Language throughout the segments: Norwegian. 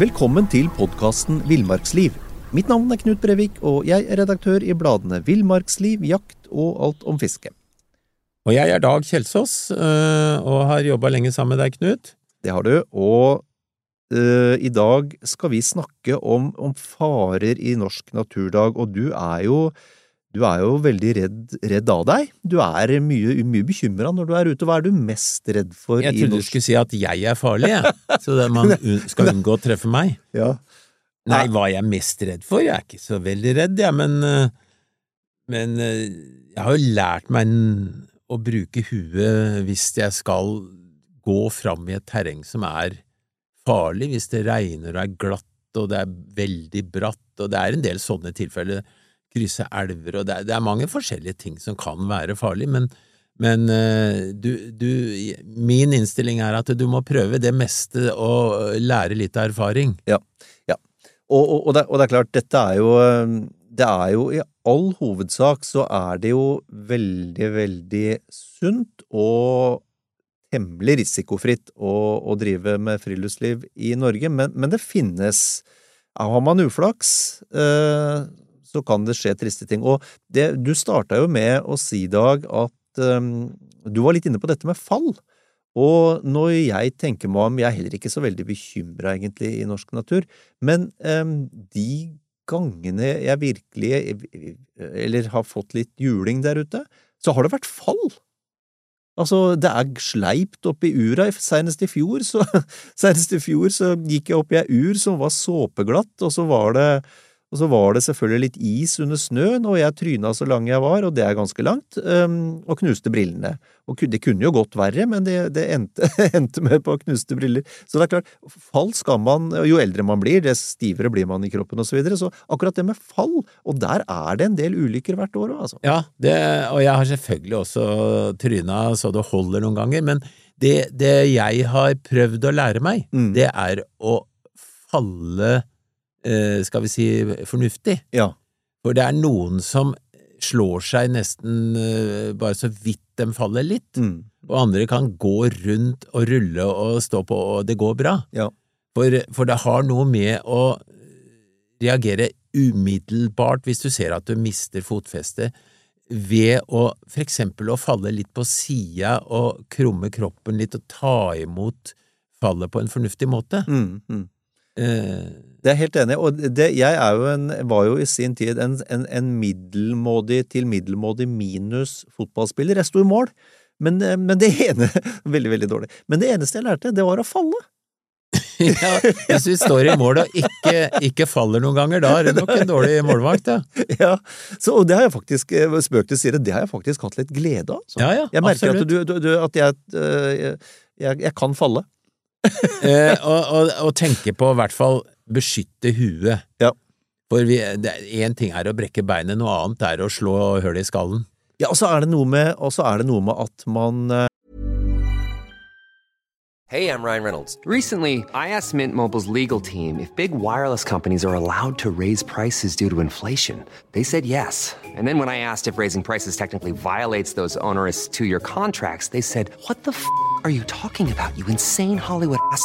Velkommen til podkasten Villmarksliv. Mitt navn er Knut Brevik, og jeg er redaktør i bladene Villmarksliv, Jakt og Alt om fiske. Og jeg er Dag Kjelsås, øh, og har jobba lenge sammen med deg, Knut. Det har du, og uh, i dag skal vi snakke om, om farer i Norsk naturdag, og du er jo du er jo veldig redd, redd av deg. Du er mye, mye bekymra når du er ute. Hva er du mest redd for Jeg trodde du skulle si at jeg er farlig, jeg. Så det man skal unngå å treffe meg. Ja. Nei, hva jeg er mest redd for? Jeg er ikke så veldig redd, jeg, men, øh, men øh, jeg har jo lært meg å bruke huet hvis jeg skal gå fram i et terreng som er farlig, hvis det regner og er glatt og det er veldig bratt, og det er en del sånne tilfeller, krysse elver, og det er, det er mange forskjellige ting som kan være farlig, men, men øh, du, du, min innstilling er at du må prøve det meste og lære litt av erfaring. Og, og, og, det, og det er klart, dette er jo eh, Det er jo i all hovedsak så er det jo veldig, veldig sunt og temmelig risikofritt å, å drive med friluftsliv i Norge, men, men det finnes Har man uflaks, eh, så kan det skje triste ting. Og det, du starta jo med å si, Dag, at um, du var litt inne på dette med fall. Og når jeg tenker meg om, jeg er heller ikke så veldig bekymra egentlig i norsk natur, men um, de gangene jeg virkelig eller har fått litt juling der ute, så har det vært fall. Altså, det er sleipt oppi ura. Senest i fjor så, senest i fjor så gikk jeg opp i ei ur som var såpeglatt, og så var det og så var det selvfølgelig litt is under snøen, og jeg tryna så lang jeg var, og det er ganske langt, og knuste brillene. Og det kunne jo gått verre, men det, det endte, endte med på knuste briller. Så det er klart, fall skal man Jo eldre man blir, dess stivere blir man i kroppen, og så videre. Så akkurat det med fall, og der er det en del ulykker hvert år òg, altså. Ja, det, og jeg har selvfølgelig også tryna så det holder noen ganger, men det, det jeg har prøvd å lære meg, Mm. det er å falle, skal vi si, fornuftig. Ja. For det er noen som slår seg nesten eh, bare så vidt de faller litt, Mm. og andre kan gå rundt og rulle og stå på, og det går bra. Ja. For, for det har noe med å reagere umiddelbart hvis du ser at du mister fotfestet, ved å for eksempel å falle litt på sida og krumme kroppen litt og ta imot fallet på en fornuftig måte. Mm, mm. Eh, Det er helt enig og det, jeg er jo en, var jo i sin tid en, en, en middelmådig til middelmådig minus fotballspiller. Jeg sto i mål, men, eh, men det ene Veldig, veldig dårlig. Men det eneste jeg lærte, det var å falle. ja, hvis du står i mål og ikke, ikke faller noen ganger, da er det nok en dårlig målvakt, ja. Ja, så, og det har jeg faktisk, eh, spøk til side, det har jeg faktisk hatt litt glede av. Ja, ja, jeg merker absolutt. at, du, du, du, at jeg, eh, jeg, jeg kan falle. Eh, og, og, og tenke på i hvert fall beskytte huet. Ja. For én ting er å brekke beinet, noe annet er å slå hull i skallen. Ja, og så er det noe med, og så er det noe med at man uh... Hey, I'm Ryan Reynolds. Recently, I asked Mint Mobile's legal team if big wireless companies are allowed to raise prices due to inflation. They said yes. And then when I asked if raising prices technically violates those onerous two year contracts, they said, What the f are you talking about, you insane Hollywood ass?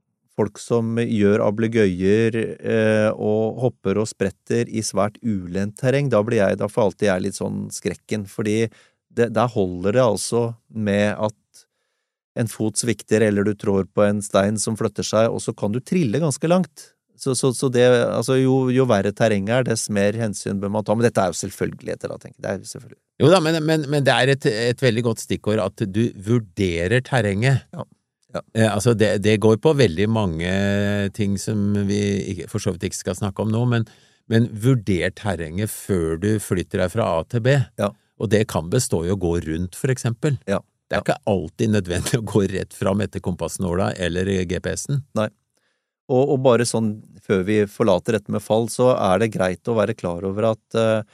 Folk som gjør ablegøyer eh, og hopper og spretter i svært ulendt terreng, da blir jeg, da får alltid jeg litt sånn skrekken, fordi det, der holder det altså med at en fot svikter eller du trår på en stein som flytter seg, og så kan du trille ganske langt. Så, så, så det, altså jo, jo verre terrenget er, dess mer hensyn bør man ta. Men dette er jo selvfølgeligheter, da, tenker jeg. Er selvfølgelig. Jo da, men, men, men det er et, et veldig godt stikkord at du vurderer terrenget. Ja. Ja. Eh, altså det, det går på veldig mange ting som vi for så vidt ikke skal snakke om nå, men, men vurder terrenget før du flytter deg fra A til B. Ja. Og det kan bestå i å gå rundt, for eksempel. Ja. Det er ikke alltid nødvendig å gå rett fram etter kompassnåla eller GPS-en. Og, og bare sånn før vi forlater dette med fall, så er det greit å være klar over at, eh,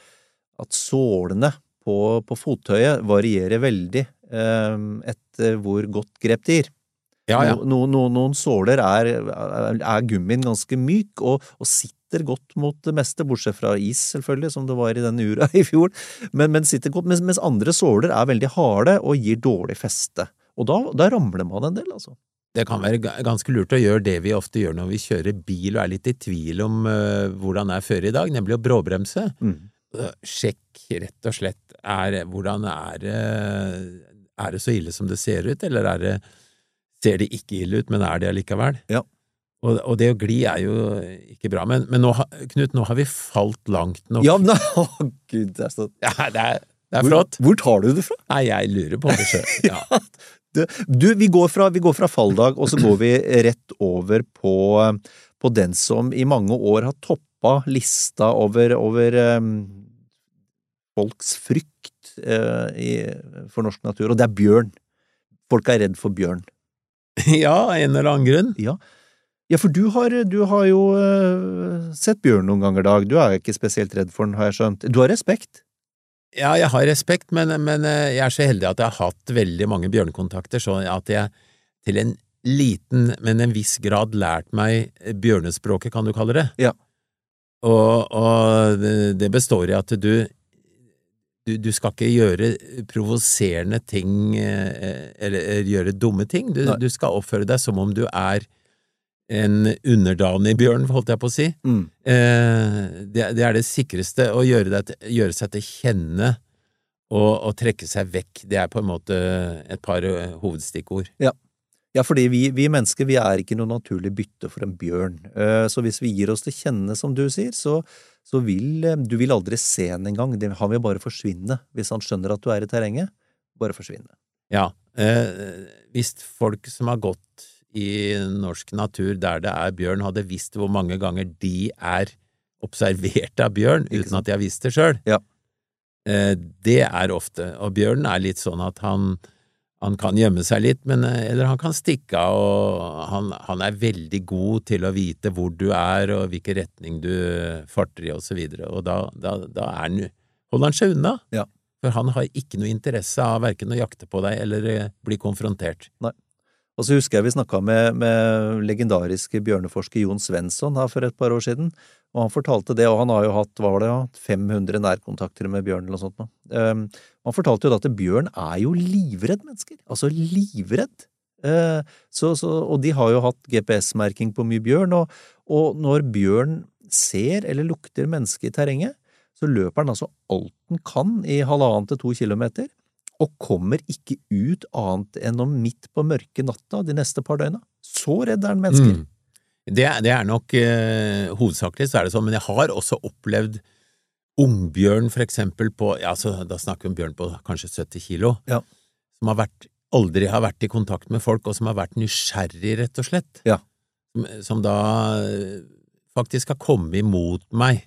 at sålene på, på fottøyet varierer veldig eh, etter hvor godt grep de gir. Ja, ja. No, no, noen såler er, er gummien ganske myk og, og sitter godt mot det meste, bortsett fra is, selvfølgelig, som det var i denne ura i fjor, men, men sitter godt, mens, mens andre såler er veldig harde og gir dårlig feste. Og da, da ramler man en del, altså. Det kan være ganske lurt å gjøre det vi ofte gjør når vi kjører bil og er litt i tvil om uh, hvordan er føret i dag, nemlig å bråbremse. Mm. Sjekk rett og slett er, hvordan er det Er det så ille som det ser ut, eller er det, ser det ikke ille ut, men er det allikevel? Ja. Og, og det å gli er jo ikke bra. Men, men nå, Knut, nå har vi falt langt nok. Ja, men å, gud, det er så Ja, det er, det er hvor, flott. Hvor tar du det fra? Nei, jeg lurer på det sjøl. Ja. Du, du vi, går fra, vi går fra falldag, og så går vi rett over på, på den som i mange år har toppa lista over, over um, folks frykt uh, i, for norsk natur, og det er bjørn. Folk er redd for bjørn. ja, av en eller annen grunn. Ja, ja for du har, du har jo eh, sett bjørn noen ganger, Dag. Du er ikke spesielt redd for den, har jeg skjønt. Du har respekt? Ja, jeg har respekt, men, men eh, jeg er så heldig at jeg har hatt veldig mange bjørnekontakter, så at jeg til en liten, men en viss grad lært meg bjørnespråket, kan du kalle det. Ja. Og, og det, det består i at du, du, du skal ikke gjøre provoserende ting eh, eller, eller gjøre dumme ting. Du, du skal oppføre deg som om du er en underdanig bjørn, holdt jeg på å si. Mm. Eh, det, det er det sikreste, å gjøre, det, til- gjøre seg til kjenne og, og trekke seg vekk. Det er på en måte et par eh, hovedstikkord. Ja, fordi vi, vi mennesker vi er ikke noe naturlig bytte for en bjørn. Eh, Så hvis vi gir oss til kjenne, som du sier, så, så vil eh, du vil aldri se henne engang. Han vil bare forsvinne hvis han skjønner at du er i terrenget. Bare forsvinne. Ja, eh, hvis folk som har gått i norsk natur der det er bjørn, hadde visst hvor mange ganger de er observert av bjørn uten at de har visst det sjøl. Ja. Eh, det er ofte, og bjørnen er litt sånn at han, han kan gjemme seg litt, men, eh, eller han kan stikke av, og han, han er veldig god til å vite hvor du er og hvilken retning du farter i og så videre, og da, da, da er han, holder han seg unna. Ja. For han har ikke noe interesse av hverken å jakte på deg eller eh, bli konfrontert. Og så husker jeg vi snakka med, med legendariske bjørneforsker Jon Svensson her for et par år siden, og han fortalte det, og han har jo hatt, hva var det, 500 nærkontakter med bjørn eller noe sånt noe. Um, han fortalte jo da at bjørn er jo livredd mennesker, altså livredd. Eh, så, så, og de har jo hatt GPS-merking på mye bjørn, og, og når bjørn ser eller lukter menneske i terrenget, så løper den altså alt den kan i halvannen til to kilometer, og kommer ikke ut annet enn om midt på mørke natta de neste par døgna. Så redd er han mennesker. Mm. Det, det er nok eh, hovedsakelig så er det sånn, men jeg har også opplevd ungbjørn for eksempel på, ja, så da snakker vi om bjørn på kanskje 70 kilo, Ja. som har vært, aldri har vært i kontakt med folk, og som har vært nysgjerrig, rett og slett. Ja. Som, som da faktisk har kommet imot meg,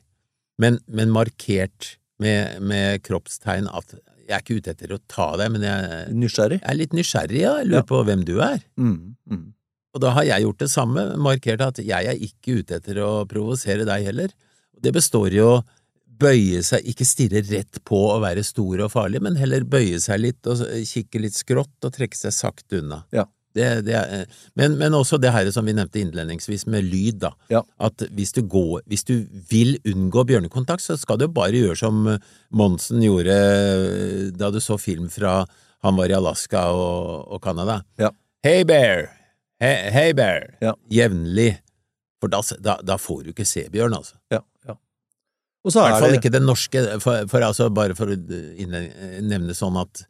men, men markert med, med kroppstegn at jeg er ikke ute etter å ta deg, men jeg, Nysgjerrig. jeg er litt nysgjerrig, ja, jeg lurer Ja. på hvem du er. Mm, mm. Og da har jeg gjort det samme, markert at jeg er ikke ute etter å provosere deg heller. Det består i å bøye seg, ikke stirre rett på å være stor og farlig, men heller bøye seg litt og kikke litt skrått og trekke seg sakte unna. Ja. Det, det er, men, men også det her som vi nevnte innledningsvis med lyd, da. Ja. At hvis du, går, hvis du vil unngå bjørnekontakt, så skal du bare gjøre som Monsen gjorde eh, da du så film fra han var i Alaska og, og Canada. Ja. Hey bear! Hey, hey bear! Ja. Jevnlig. For da, da, da får du ikke se bjørn, altså. Ja, ja. I hvert er fall det ikke den norske, for, for altså bare for å nevne sånn at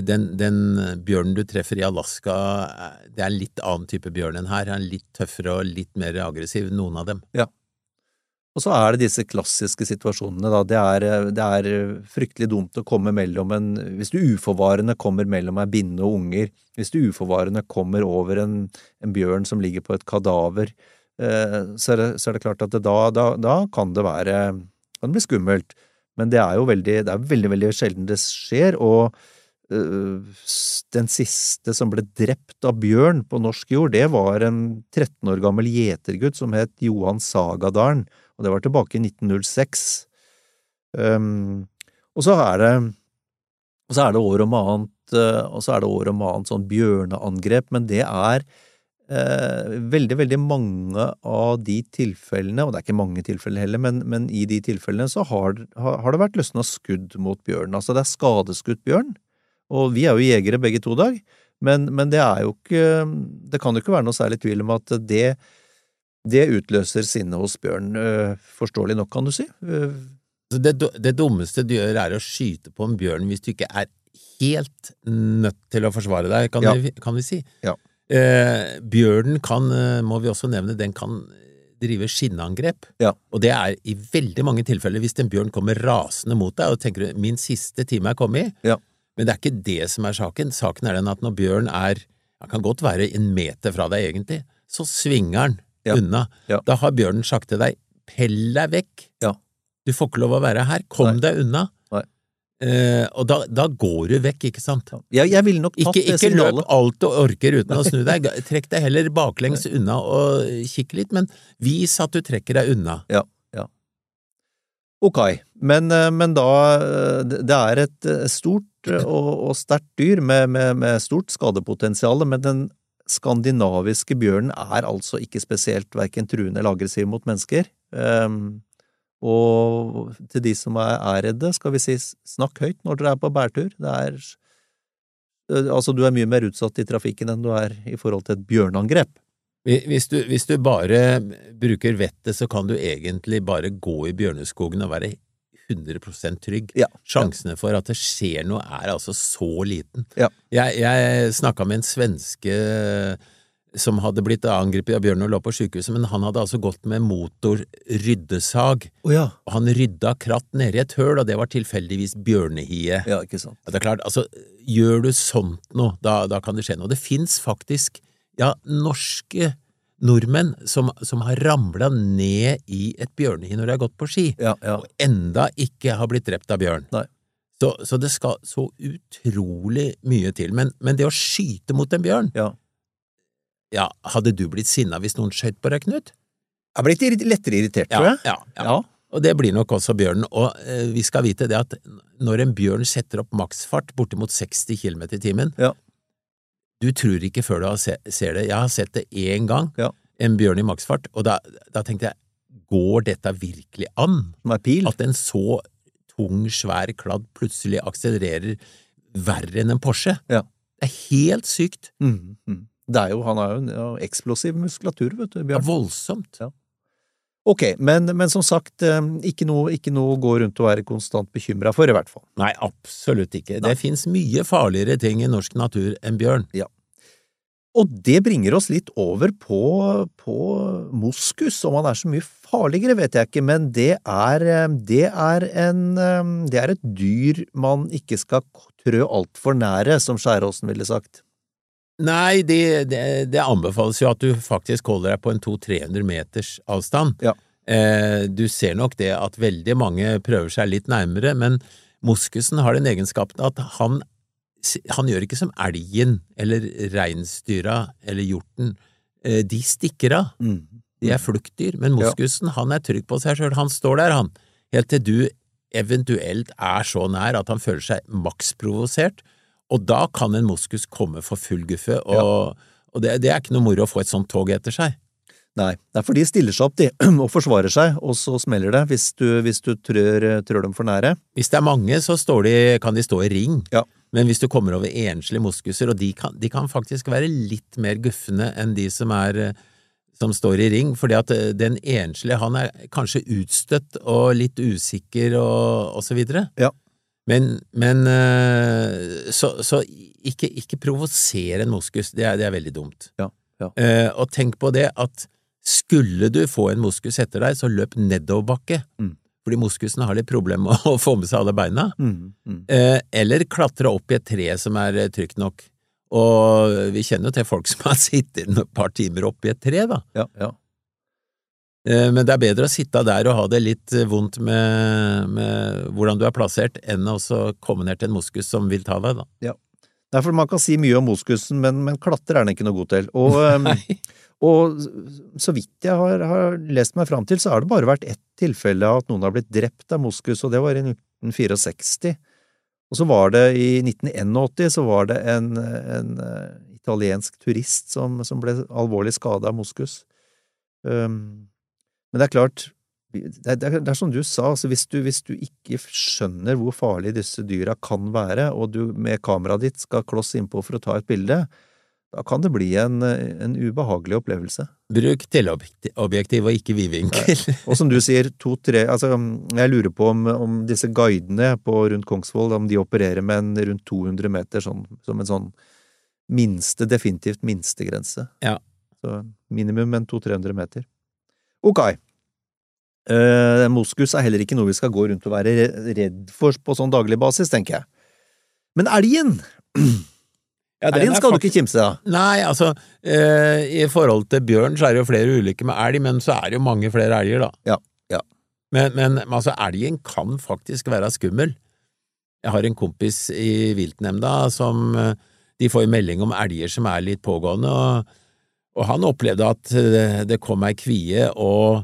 den, den bjørnen du treffer i Alaska, eh, det er en litt annen type bjørn enn her. Han er litt tøffere og litt mer aggressiv, noen av dem. Og så er det disse klassiske situasjonene, da. Det er, det er fryktelig dumt å komme mellom en Hvis du uforvarende kommer mellom ei binne og unger, hvis du uforvarende kommer over en, en bjørn som ligger på et kadaver, eh, så, er det, så er det klart at det, da, da, da kan det være kan det bli skummelt. Men det er jo veldig, det er veldig, veldig sjelden det skjer, og den siste som ble drept av bjørn på norsk jord, det var en 13 år gammel gjetergutt som het Johan Sagadalen, og det var tilbake i 1906. Um, det og så er det år år om annet sånn bjørneangrep, men det er eh, veldig, veldig mange av de tilfellene, og det er ikke mange tilfeller heller, men, men i de tilfellene så har, har det vært løsna skudd mot bjørn. Altså det er skadeskutt bjørn, og vi er jo jegere begge to, Dag, men, men det er jo ikke Det kan jo ikke være noe særlig tvil om at det det utløser sinne hos bjørn, øh, forståelig nok, kan du si. Det, det dummeste du gjør, er å skyte på en bjørn hvis du ikke er helt nødt til å forsvare deg, kan, Ja. vi, kan vi si. Ja. Eh, bjørnen kan, eh, må vi også nevne, den kan drive skinneangrep. Ja. Og det er i veldig mange tilfeller hvis en bjørn kommer rasende mot deg og tenker du, min siste time er kommet, Ja. Men det er ikke det som er saken. Saken er den at når bjørn er, han kan godt være en meter fra deg egentlig, så svinger han Ja. unna. Ja. Da har bjørnen sagt til deg, pell deg vekk. Ja. Du får ikke lov å være her, kom Nei. deg unna. Nei. Eh, og da, da går du vekk, ikke sant? jeg, jeg ville nok tatt Ikke, det ikke løp alt du orker uten å snu deg, trekk deg heller baklengs unna og kikk litt, men vis at du trekker deg unna. Ja. Ok, men, øh, men da øh, det- er et øh, stort og, og sterkt dyr med, med, med stort skadepotensial, men den skandinaviske bjørnen er altså ikke spesielt verken truende eller aggressiv mot mennesker. Um, og til de som er, er redde, skal vi si snakk høyt når dere er på bærtur. Det er øh, Altså, du er mye mer utsatt i trafikken enn du er i forhold til et bjørneangrep. Hvis du, hvis du bare bruker vettet, så kan du egentlig bare gå i bjørneskogen og være 100 trygg. Ja. Sjansene for at det skjer noe er altså så liten. Ja. Jeg, jeg snakka med en svenske som hadde blitt angrepet av bjørn og lå på sykehuset, men han hadde altså gått med motorryddesag, Oh, ja. og han rydda kratt nedi et høl, og det var tilfeldigvis bjørnehie. Ja, ikke sant. Ja, det er klart, altså, gjør du sånt noe, da, da kan det skje noe. Det fins faktisk, ja, norske nordmenn som, som har ramla ned i et bjørnehi når de har gått på ski, Ja, ja. og enda ikke har blitt drept av bjørn. Så, så det skal så utrolig mye til. Men, men det å skyte mot en bjørn, ja. ja, hadde du blitt sinna hvis noen skjøt på deg, Knut? Jeg ble blitt lettere irritert, tror jeg. ja, ja. Ja. Og det blir nok også bjørnen. Og eh, vi skal vite det at når en bjørn setter opp maksfart bortimot 60 km i timen, Ja. Du tror ikke før du har se, ser det. Jeg har sett det én gang, Ja. en bjørn i maksfart, og da, da tenkte jeg, går dette virkelig an? Pil. At en så tung, svær kladd plutselig akselererer verre enn en Porsche? Ja. Det er helt sykt. Mm, mm. Det er jo, han har jo en ja, eksplosiv muskulatur, vet du, Det er voldsomt. voldsomt. Ok, men, men som sagt, eh, ikke noe, ikke noe gå rundt og være konstant bekymra for, i hvert fall. Nei, absolutt ikke. Nei. Det fins mye farligere ting i norsk natur enn bjørn. Ja. Og det bringer oss litt over på, på moskus. Om han er så mye farligere, vet jeg ikke, men det er, eh, det er, en, eh, det er et dyr man ikke skal trø altfor nære, som Skjæråsen ville sagt. Nei, det, det, det anbefales jo at du faktisk holder deg på en 200-300 meters avstand. Ja. Eh, du ser nok det at veldig mange prøver seg litt nærmere, men moskusen har den egenskapen at han, han gjør ikke som elgen eller reinsdyra eller hjorten. Eh, de stikker av. De er fluktdyr, men moskusen han er trygg på seg sjøl. Han står der, han, helt til du eventuelt er så nær at han føler seg maks provosert, og da kan en moskus komme for full guffe, og, og det, det er ikke noe moro å få et sånt tog etter seg. Nei, det er for de stiller seg opp, de, og forsvarer seg, og så smeller det hvis du, hvis du trør, trør dem for nære. Hvis det er mange, så står de, kan de stå i ring, Ja. men hvis du kommer over enslige moskuser, og de kan, de kan faktisk være litt mer guffende enn de som er eh, som står i ring, fordi at eh, den enslige, han er kanskje utstøtt og litt usikker og, og så videre. Ja. Men, men eh, så, så ikke, ikke provoser en moskus, det er, det er veldig dumt. Ja, ja. Eh, og tenk på det at skulle du få en moskus etter deg, så løp nedoverbakke. Mm. Fordi moskusen har litt problemer med å få med seg alle beina. Mm, mm. Eh, eller klatre opp i et tre som er eh, trygt nok. Og vi kjenner jo til folk som har sittet et par timer oppi et tre, da. Ja, ja. Eh, Men det er bedre å sitte der og ha det litt eh, vondt med, med hvordan du er plassert, enn å komme ned til en moskus som vil ta deg, da. Derfor man kan si mye om moskusen, men, men klatre er den ikke noe god til. Og, um, og så vidt jeg har, har lest meg fram til, så har det bare vært ett tilfelle av at noen har blitt drept av moskus, og det var i 1964. Og så var det i 1981 så var det en, en eh, italiensk turist som, som ble alvorlig skada av moskus. Um, men det er klart, det er, det er, det er som du sa, altså hvis, du, hvis du ikke skjønner hvor farlig disse dyra kan være, og du med kameraet ditt skal kloss innpå for å ta et bilde, da kan det bli en, en ubehagelig opplevelse. Bruk teleobjektiv og ikke vidvinkel. Og som du sier, to-tre Altså, jeg lurer på om, om disse guidene på rundt Kongsvoll, om de opererer med en rundt 200 meter, sånn, som en sånn minste, definitivt minstegrense. Ja. Så minimum en 200-300 meter. Ok. Uh, moskus er heller ikke noe vi skal gå rundt og være redd for på sånn daglig basis, tenker jeg. Men elgen, Ja, elgen skal skal du ikke kimse av. Nei, altså, uh, i forhold til bjørn så er det jo flere ulykker med elg, men så er det jo mange flere elger, da. Ja, ja. Men, men altså, elgen kan faktisk være skummel. Jeg har en kompis i viltnemnda som eh, De får melding om elger som er litt pågående, og, og han opplevde at eh, det kom ei kvie og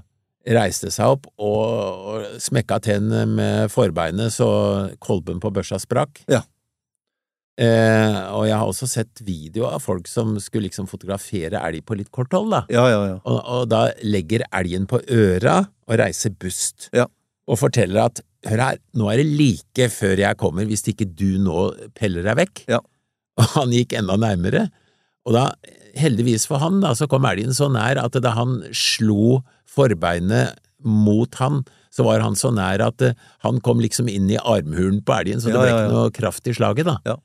reiste seg opp og, og smekka tennene med forbeinet så kolben på børsa sprakk. Ja. Eh, og jeg har også sett video av folk som skulle liksom fotografere elg på litt kort hold, da. Ja, ja, ja. Og, og da legger elgen på øra og reiser bust. Ja. Og forteller at hør her, nå er det like før jeg kommer, hvis ikke du nå peller deg vekk. Ja. Og han gikk enda nærmere. Og da, heldigvis for han, da, så kom elgen så nær at da han slo forbeinet mot han, så var han så nær at eh, han kom liksom inn i armhulen på elgen, så det ble ikke noe kraft i slaget, da. Ja.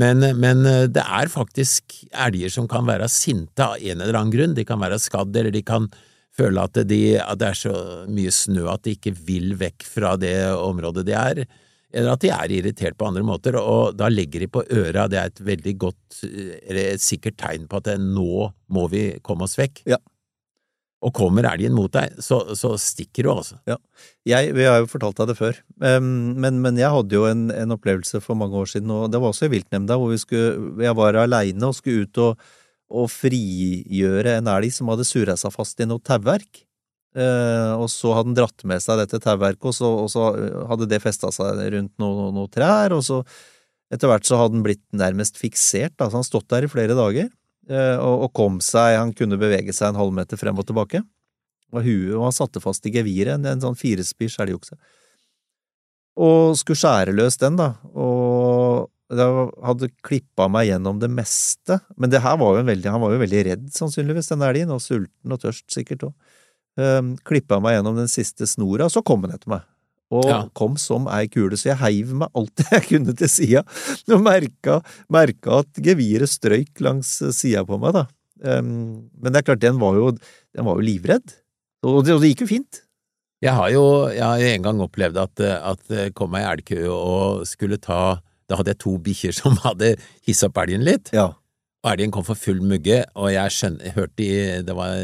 Men, men eh, det er faktisk elger som kan være sinte av en eller annen grunn. De kan være skadd, eller de kan føle at, de, at det er så mye snø at de ikke vil vekk fra det området de er, eller at de er irritert på andre måter, og da legger de på øra. Det er et veldig godt, eh, eller et sikkert tegn på at det, nå må vi komme oss vekk. Ja. Og kommer elgen mot deg, så, så stikker du, altså. Jeg, vi har jo fortalt deg det før, men, men jeg hadde jo en, en opplevelse for mange år siden, og det var også i viltnemnda, hvor vi skulle, jeg var aleine og skulle ut og, og frigjøre en elg som hadde sura seg fast i noe tauverk. Eh, og så hadde han dratt med seg dette tauverket, og, så- og så hadde det festa seg rundt noen noe trær, og så etter hvert så hadde han blitt nærmest fiksert, altså han stått der i flere dager, eh, og, og kom seg, han kunne bevege seg en halvmeter frem og tilbake. Og, huet, og han satte fast i geviret, en, en sånn firespiss elgokse. Og skulle skjære løs den, da, og det hadde klippa meg gjennom det meste, men det her var jo en veldig, han var jo veldig redd, sannsynligvis, den elgen, og sulten og tørst sikkert òg. Um, klippa meg gjennom den siste snora, og så kom han etter meg. Og Ja. kom som ei kule, så jeg heiv meg alt jeg kunne til sida, og merka, merka at geviret strøyk langs sida på meg, da. Um, men det er klart, den var jo, den var jo livredd. Og det, og det gikk jo fint. Jeg har jo jeg har en gang opplevd at, at det kom ei elgkø og skulle ta Da hadde jeg to bikkjer som hadde hissa opp elgen litt, Ja. og elgen kom for full mugge, og jeg skjønner, jeg hørte i Det var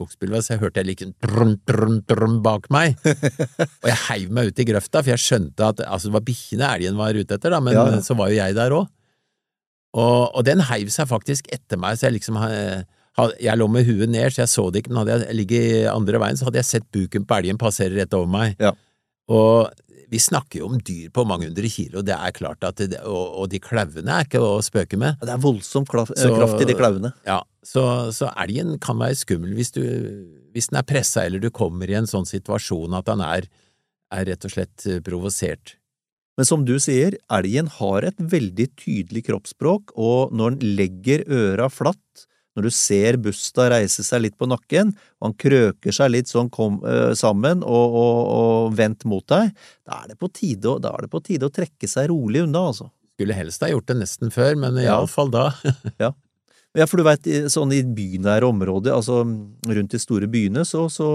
et skogsbilde, så jeg hørte jeg like drun, drun, drun bak meg, og jeg heiv meg ut i grøfta, for jeg skjønte at altså, det var bikkjene elgen var ute etter, da, men Ja, ja. så var jo jeg der òg. Og, og den heiv seg faktisk etter meg, så jeg liksom eh, jeg lå med huet ned, så jeg så det ikke, men hadde jeg ligget andre veien, så hadde jeg sett buken på elgen passere rett over meg. Ja. Og vi snakker jo om dyr på mange hundre kilo, det er klart at det, og, og de klauvene er ikke å spøke med. Det er voldsom klaff, kraft i de klauvene. Ja, så, så elgen kan være skummel hvis, du, hvis den er pressa eller du kommer i en sånn situasjon at han er, er rett og slett eh, provosert. Men som du sier, elgen har et veldig tydelig kroppsspråk, og når den legger øra flatt, Når du ser Busta reise seg litt på nakken, og han krøker seg litt sånn kom, øh, sammen og, og, og vendt mot deg, da er, det på tide, å- da er det på tide å trekke seg rolig unna, altså. Skulle helst ha gjort det nesten før, men Ja. da. da. Ja, for du veit, sånn i bynære områder, altså rundt de store byene, så, så,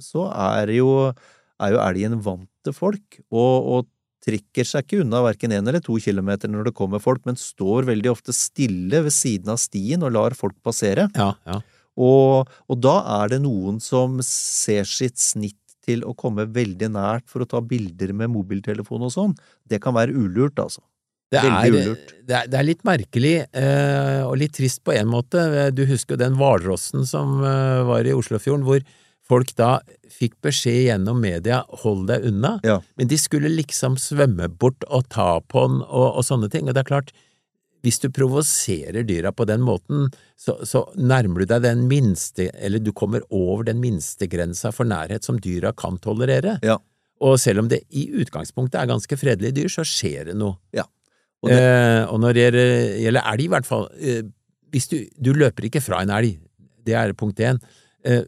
så er jo, er jo elgen vant til folk, og, og trekker seg ikke unna hverken én eller to kilometer når det kommer folk, men står veldig ofte stille ved siden av stien og lar folk passere. Ja, ja. Og, og da er det noen som ser sitt snitt til å komme veldig nært for å ta bilder med mobiltelefon og sånn. Det kan være ulurt, altså. Det er, det, er, det er litt merkelig, eh, og litt trist på en måte. Du husker jo den hvalrossen som eh, var i Oslofjorden, hvor folk da fikk beskjed gjennom media hold deg unna, Ja. men de skulle liksom svømme bort og ta på den og, og sånne ting. Og det er klart, hvis du provoserer dyra på den måten, så, så nærmer du deg den minste, eller du kommer over den minstegrensa for nærhet som dyra kan tolerere. Ja. Og selv om det i utgangspunktet er ganske fredelige dyr, så skjer det noe. Og det- eh, og når det gjelder elg, i hvert fall eh, Hvis du, du løper ikke fra en elg, det er punkt én. Eh,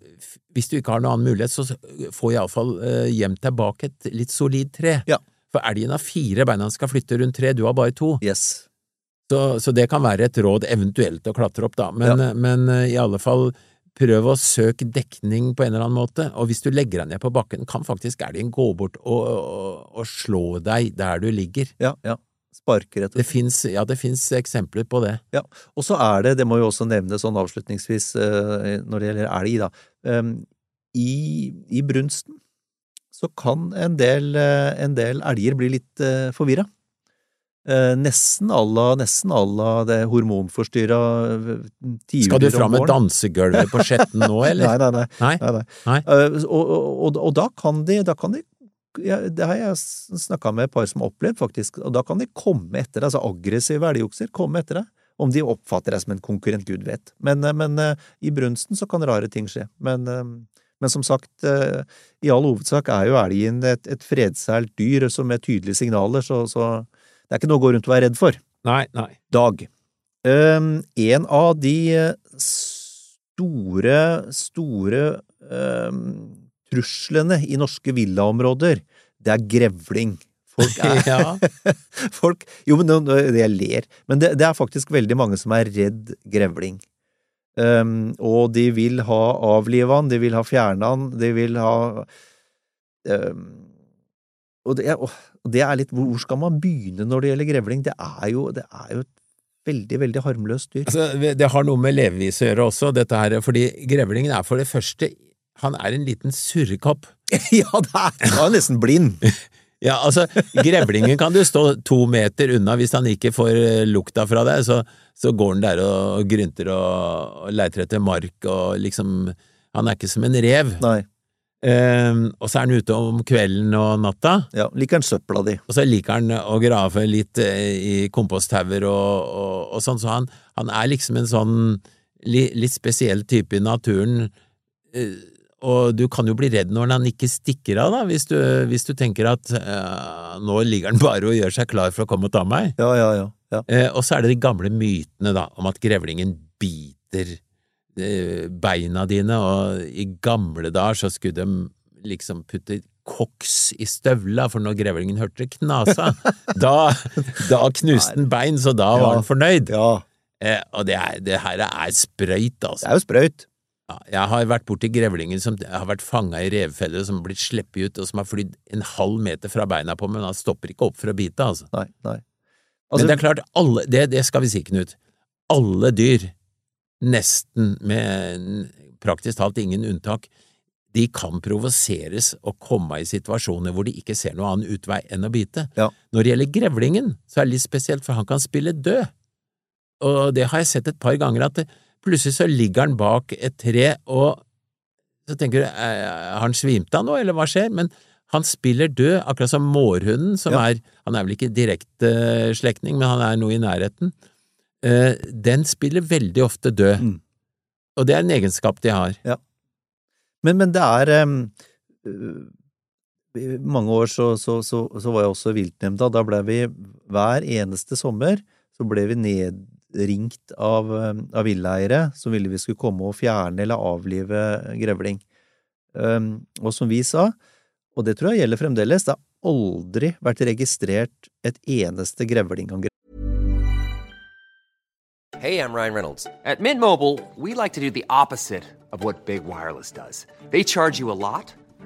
hvis du ikke har noen annen mulighet, så får få iallfall eh, gjemt deg bak et litt solid tre. Ja. For elgen har fire bein han skal flytte rundt tre, du har bare to. Yes. Så, så det kan være et råd, eventuelt å klatre opp, da. Men, men eh, i alle fall prøv å søke dekning på en eller annen måte, og hvis du legger deg ned på bakken, kan faktisk elgen gå bort og, og, og slå deg der du ligger. Ja, ja. Sparker etter. Det finnes, ja, det finnes eksempler på det. Ja, og så er det, det må jo også nevnes sånn avslutningsvis eh, når det gjelder elg, da. Um, i, I brunsten så kan en del, eh, en del elger bli litt uh, forvirra. Eh, nesten à la nesten à la det hormonforstyrra tiurdyr Skal du fram med dansegulvet på Skjetten nå, eller? Nei, nei, nei. Nei? nei, nei. Eh, og, og, og, og da kan de, da kan de Det har jeg snakka med et par som har opplevd, faktisk. Og da kan de komme etter deg, altså aggressive elgokser komme etter deg. Om de oppfatter deg som en konkurrent, gud vet. Men, eh, men eh, i brunsten så kan rare ting skje. Men, eh, men som sagt, i all hovedsak er jo elgen et, et fredseilt dyr som med tydelige signaler, så, så det er ikke noe å gå rundt og være redd for. Nei, nei. Dag. Um, en av de store, store um, truslene i norske villaområder, det er grevling. Folk er Ja. folk, Jo, men det, jeg ler, men det, det er faktisk veldig mange som er redd grevling. Um, og de vil ha avliva han, de vil ha fjerna han, de vil ha um, og, det og det er litt Hvor hvor skal man begynne når det gjelder grevling? Det er jo, det er jo et veldig, veldig harmløst dyr. Altså, det har noe med levevis å gjøre også, dette her, fordi grevlingen er for det første Han er en liten surrekopp. ja, det er, han nesten blind! Ja, altså, grevlingen kan du stå to meter unna hvis han ikke får eh, lukta fra deg, så, så går han der og grynter og, og leiter etter mark og liksom Han er ikke som en rev. Nei. Ehm, og så er han ute om kvelden og natta, Ja, liker han søpla di. og så liker han å grave litt eh, i komposthauger og, og, og sånn, så han, han er liksom en sånn li, litt spesiell type i naturen. Eh, og du kan jo bli redd når han ikke stikker av, da, hvis du, hvis du tenker at uh, nå ligger han bare og gjør seg klar for å komme og ta meg. Ja, ja, ja. ja. Uh, og så er det de gamle mytene da, om at grevlingen biter uh, beina dine, og i gamle dager så skulle de liksom putte koks i støvla, for når grevlingen hørte det knasa, da, da knuste den bein, så da var han fornøyd. ja. Eh, og det, er, det her er sprøyt, altså. Det er jo sprøyt. Ja, jeg har vært borti grevlingen som har vært fanga i revfeller, som har blitt sluppet ut, og som har flydd en halv meter fra beina på meg, men han stopper ikke opp for å bite, altså. Nei, nei. Men det er klart, alle, det, det skal vi si, Knut, alle dyr, nesten med praktisk talt ingen unntak, de kan provoseres og komme i situasjoner hvor de ikke ser noen annen utvei enn å bite. Ja. Når det gjelder grevlingen, så er det litt spesielt, for han kan spille død. Og det har jeg sett et par ganger, at det, plutselig så ligger han bak et tre, og så tenker du, har han svimt av nå, eller hva skjer? Men han spiller død, akkurat som mårhunden, som Ja. er, han er vel ikke direkte uh, slektning, men han er noe i nærheten. Uh, Den spiller veldig ofte død, Mm. og det er en egenskap de har. Men, men det er um, uh, mange år så, så, så, så var jeg også viltnemnda. Da ble vi hver eneste sommer så ble vi ned, ringt av, eh, av villeiere som ville vi skulle komme og fjerne eller avlive grevling. Um, og som vi sa, og det tror jeg gjelder fremdeles, det har aldri vært registrert et eneste grevlingangrep Hey, I'm Ryan Reynolds. At Mint Mobile, we like to do the opposite Big Wireless does. They charge you a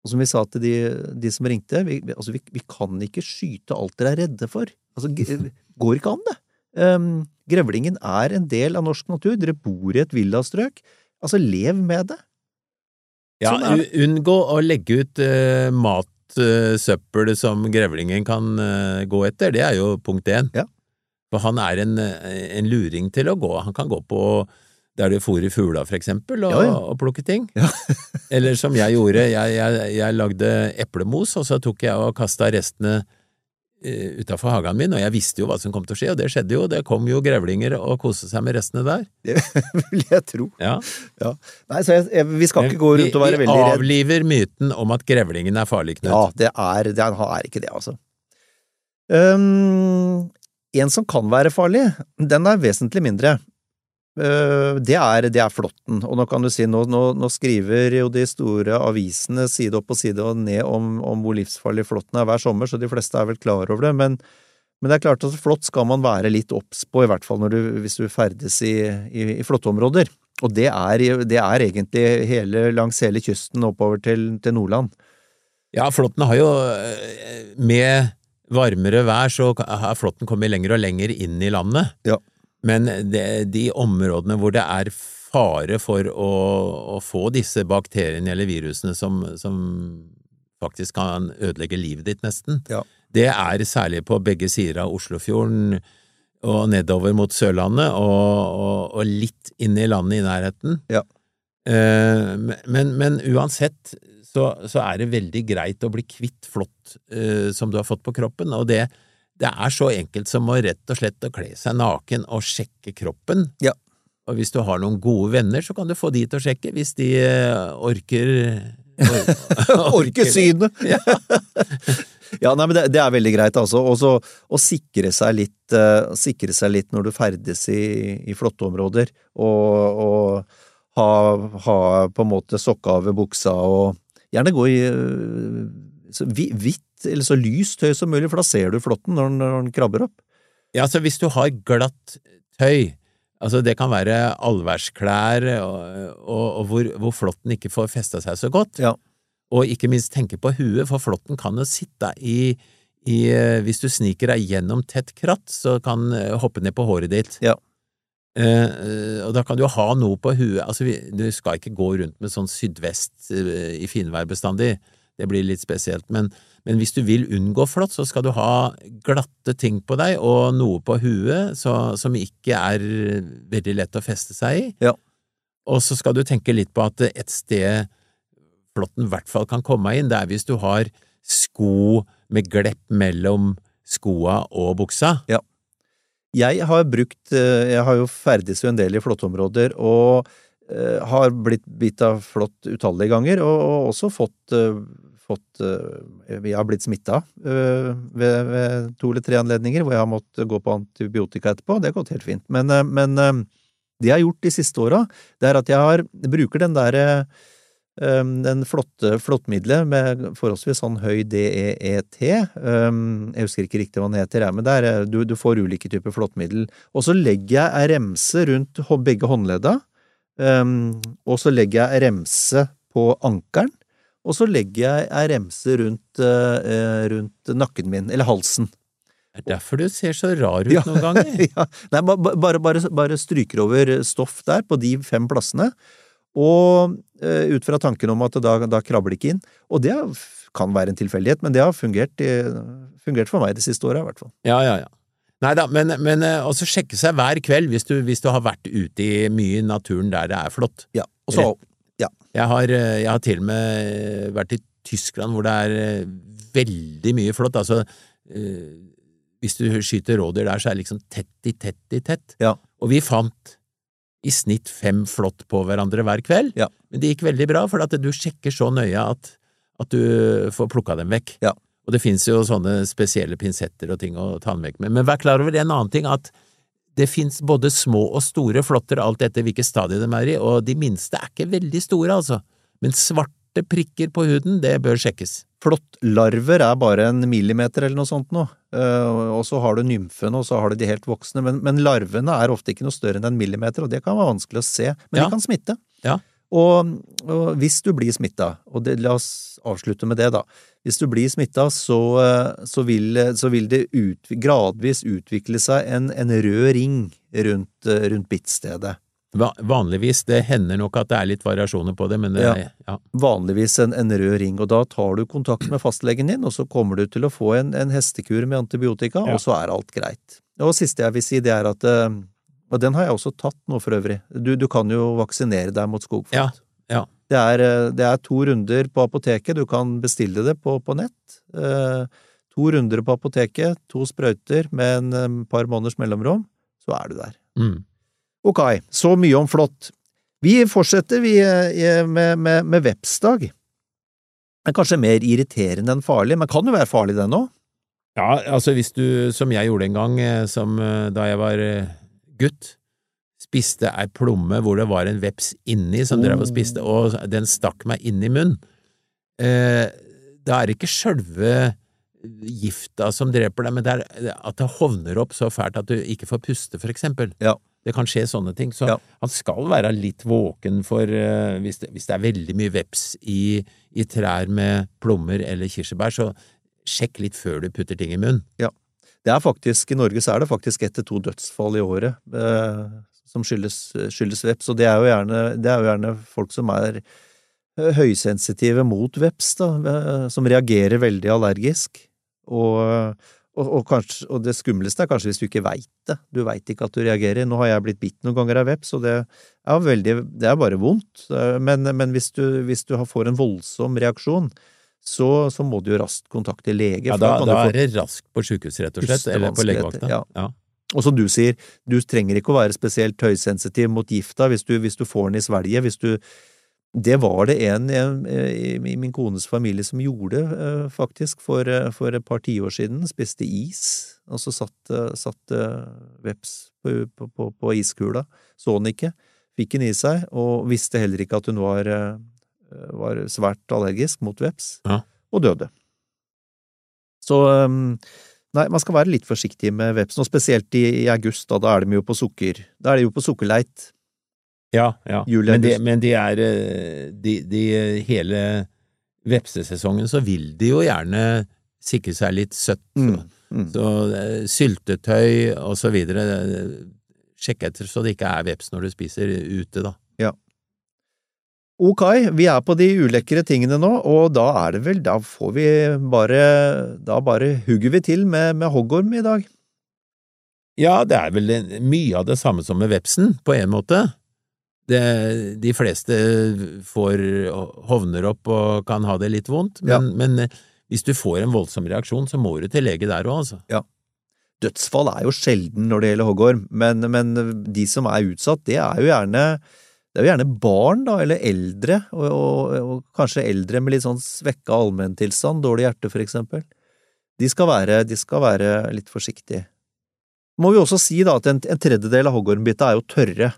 Og som vi sa til de, de som ringte, vi, vi- altså vi, vi kan ikke skyte alt dere er redde for. Altså, går ikke an, det. Um, grevlingen er en del av norsk natur. Dere bor i et villastrøk. Altså, lev med det. Ja, Sånn det. unngå å legge ut uh, matsøppel som grevlingen kan uh, gå etter, det er jo punkt én. Ja. For han er en, eh, en luring til å gå. Han kan gå på der du fôrer fugla, for eksempel, og, Ja, ja. og plukker ting. Ja. Eller som jeg gjorde, jeg, jeg, jeg lagde eplemos, og så tok jeg og kasta restene uh, utafor hagen min, og jeg visste jo hva som kom til å skje, og det skjedde jo. Det kom jo grevlinger og koste seg med restene der. Det vil jeg tro. Ja. Ja. Nei, så jeg, vi skal ikke gå rundt og være veldig veldig vi redd. avliver myten om at grevlingen er farlig, Knut. Ja, det er, det er ikke det, altså. Um, en som kan være farlig, den er vesentlig mindre. Uh, det, er, det er flåtten. Og nå kan du si, nå, nå, nå skriver jo de store avisene side opp og side og ned om, om hvor livsfarlig flåtten er hver sommer, så de fleste er vel klar over det. Men, men det er klart at flått skal man være litt obs på, i hvert fall når du, hvis du ferdes i, i, i flåtteområder. Og det er, det er egentlig hele, langs hele kysten oppover til, til Nordland. Ja, flåtten har jo eh, Med varmere vær så har flåtten kommet lenger og lenger inn i landet. Ja. Men det, de områdene hvor det er fare for å, å få disse bakteriene eller virusene som, som faktisk kan ødelegge livet ditt, nesten, Ja. det er særlig på begge sider av Oslofjorden og nedover mot Sørlandet, og, og, og litt inn i landet i nærheten. Ja. Eh, men, men uansett så, så er det veldig greit å bli kvitt flått eh, som du har fått på kroppen, og det, det er så enkelt som å rett og slett å kle seg naken og sjekke kroppen. Ja. Og hvis du har noen gode venner, så kan du få de til å sjekke, hvis de eh, orker or, Orker synet! Ja. Ja, nei, men det, det er veldig greit, altså. Også, å sikre seg litt, uh, sikre seg litt når du ferdes i, i flåtteområder, og, og ha, ha på en måte sokka over buksa, og gjerne gå i eh, så hvitt eller så lyst tøy som mulig, for da ser du flåtten når, når den krabber opp. Ja, så hvis du har glatt tøy, altså det kan være allværsklær og, og, og hvor, hvor flåtten ikke får festa seg så godt, Ja. og ikke minst tenke på huet, for flåtten kan jo sitte i, i Hvis du sniker deg gjennom tett kratt, så kan eh, hoppe ned på håret ditt. Ja. Eh, og da kan du jo ha noe på huet, altså vi, du skal ikke gå rundt med sånn sydvest uh, i finvær bestandig, det blir litt spesielt, men, men hvis du vil unngå flått, så skal du ha glatte ting på deg og noe på huet så, som ikke er veldig lett å feste seg i. Ja. Og så skal du tenke litt på at et sted flåtten i hvert fall kan komme inn, det er hvis du har sko med glepp mellom skoa og buksa. Jeg har brukt eh, Jeg har jo ferdes jo en del i flåttområder, og eh, har blitt bitt av flått utallige ganger, og, og også fått, eh, fått eh, Jeg har blitt smitta eh, ved, ved to eller tre anledninger hvor jeg har måttet gå på antibiotika etterpå. Det har gått helt fint. Men, eh, men eh, det jeg har gjort de siste åra, det er at jeg har, bruker den derre den flotte flåttmiddelet med forholdsvis sånn høy DEET. Jeg husker ikke riktig hva den heter, men det er, du, du får ulike typer flåttmiddel. Og så legger jeg remse rundt begge håndledda, og så legger jeg remse på ankelen, og så legger jeg ei remse rundt, eh, rundt nakken min, eller halsen. Det er derfor du ser så rar ut Ja. noen ganger. ja. Nei, ba- ba- bare, bare, bare stryker over stoff der, på de fem plassene, og eh, ut fra tanken om at da, da krabber det ikke inn. Og det kan være en tilfeldighet, men det har fungert, fungert for meg det siste året, i hvert fall. Ja, ja, ja. Nei da, men, men eh, også sjekke seg hver kveld hvis du, hvis du har vært ute i mye i naturen der det er flott. Ja. Og så, Jeg har, eh, jeg har til og med vært i Tyskland hvor det er eh, veldig mye flott. Altså, eh, hvis du skyter rådyr der, så er det liksom tett i tett i tett. Ja. Og vi fant i snitt fem flått på hverandre hver kveld. Ja. Men det gikk veldig bra, for at du sjekker så nøye at, at du får plukka dem vekk. Ja. Og det finnes jo sånne spesielle pinsetter og ting å ta den vekk med. Men vær klar over en annen ting, at det finnes både små og store flåtter, alt etter hvilket stadie de er i, og de minste er ikke veldig store, altså. Men svarte prikker på huden, det bør sjekkes. Flåttlarver er bare en millimeter eller noe sånt nå, Eh, og så har du nymfene, og så har du de helt voksne, men, men larvene er ofte ikke noe større enn en millimeter, og det kan være vanskelig å se, men Ja. de kan smitte. Ja. Og, og hvis du blir smitta, og det, la oss avslutte med det, da. Hvis du blir smitta, så, så, vil, så vil det ut, gradvis utvikle seg en, en rød ring rundt, rundt bittstedet. Va vanligvis, det hender nok at det er litt variasjoner på det, men det, Ja. ja. vanligvis en, en rød ring, og da tar du kontakt med fastlegen din, og så kommer du til å få en, en hestekur med antibiotika, Ja. og så er alt greit. Og siste jeg vil si, det er at eh, Og den har jeg også tatt nå, for øvrig. Du, du kan jo vaksinere deg mot skogfot. Ja, ja. Det, er, eh, det er to runder på apoteket, du kan bestille det på, på nett. Eh, to runder på apoteket, to sprøyter med en eh, par måneders mellomrom, så er du der. Mm. Ok, så mye om flått. Vi fortsetter vi eh, med, med, med vepsdag. Det er kanskje mer irriterende enn farlig, men kan jo være farlig den òg. Ja, altså hvis du, som jeg gjorde en gang, som da jeg var gutt, spiste ei plomme hvor det var en veps inni som drev og spiste, og den stakk meg inn i munnen, eh, da er det ikke sjølve gifta som dreper deg, men det er at det hovner opp så fælt at du ikke får puste, for eksempel. Ja. Det kan skje sånne ting, så Ja. han skal være litt våken for eh, hvis, det, hvis det er veldig mye veps i, i trær med plommer eller kirsebær, så sjekk litt før du putter ting i munnen. Det er faktisk, I Norge så er det faktisk ett til to dødsfall i året eh, som skyldes, skyldes veps, og det er, gjerne, det er jo gjerne folk som er eh, høysensitive mot veps, da, eh, som reagerer veldig allergisk. Og, og, og, kanskje, og det skumleste er kanskje hvis du ikke veit det. Du veit ikke at du reagerer. Nå har jeg blitt bitt noen ganger av veps, og det er veldig Det er bare vondt. Men, men hvis, du, hvis du får en voldsom reaksjon, så, så må du jo raskt kontakte lege. Ja, da, da er det raskt på sjukehuset, rett og slett, eller på legevakta. ja. Ja. Og som du sier, du trenger ikke å være spesielt høysensitiv mot gifta hvis du, hvis du får den i svelget. Hvis du Det var det en eh, i min kones familie som gjorde, eh, faktisk, for, eh, for et par tiår siden. Spiste is, og så satt, satt veps på, på, på, på iskula. Så den ikke. Fikk den i seg, og visste heller ikke at hun var, var svært allergisk mot veps. Ja. Og døde. Så um, Nei, man skal være litt forsiktig med vepsen, og spesielt i, i august, da, da er de jo på sukker. Da er de jo på sukkerleit. Ja, ja. Juli, men, de, men de er eh, de, de, Hele vepsesesongen så vil de jo gjerne sikre seg litt søtt. Mm, Så, mm. så eh, syltetøy og så videre, eh, sjekk etter så det ikke er veps når du spiser ute, da. Ok, vi er på de ulekre tingene nå, og da er det vel, da får vi bare, da bare hugger vi til med, med hoggorm i dag. Ja, det er vel mye av det samme som med vepsen, på en måte. Det, de fleste får hovner opp og kan ha det litt vondt, men, men eh, hvis du får en voldsom reaksjon, så må du til lege der òg, altså. Dødsfall er jo sjelden når det gjelder hoggorm, men, men de som er utsatt, det er jo gjerne det er jo gjerne barn, da, eller eldre, og, og, og kanskje eldre med litt sånn svekka allmenntilstand, dårlig hjerte for eksempel. De skal være, de skal være litt forsiktige. Må vi også si da at en, en tredjedel av hoggormbitta er jo tørre,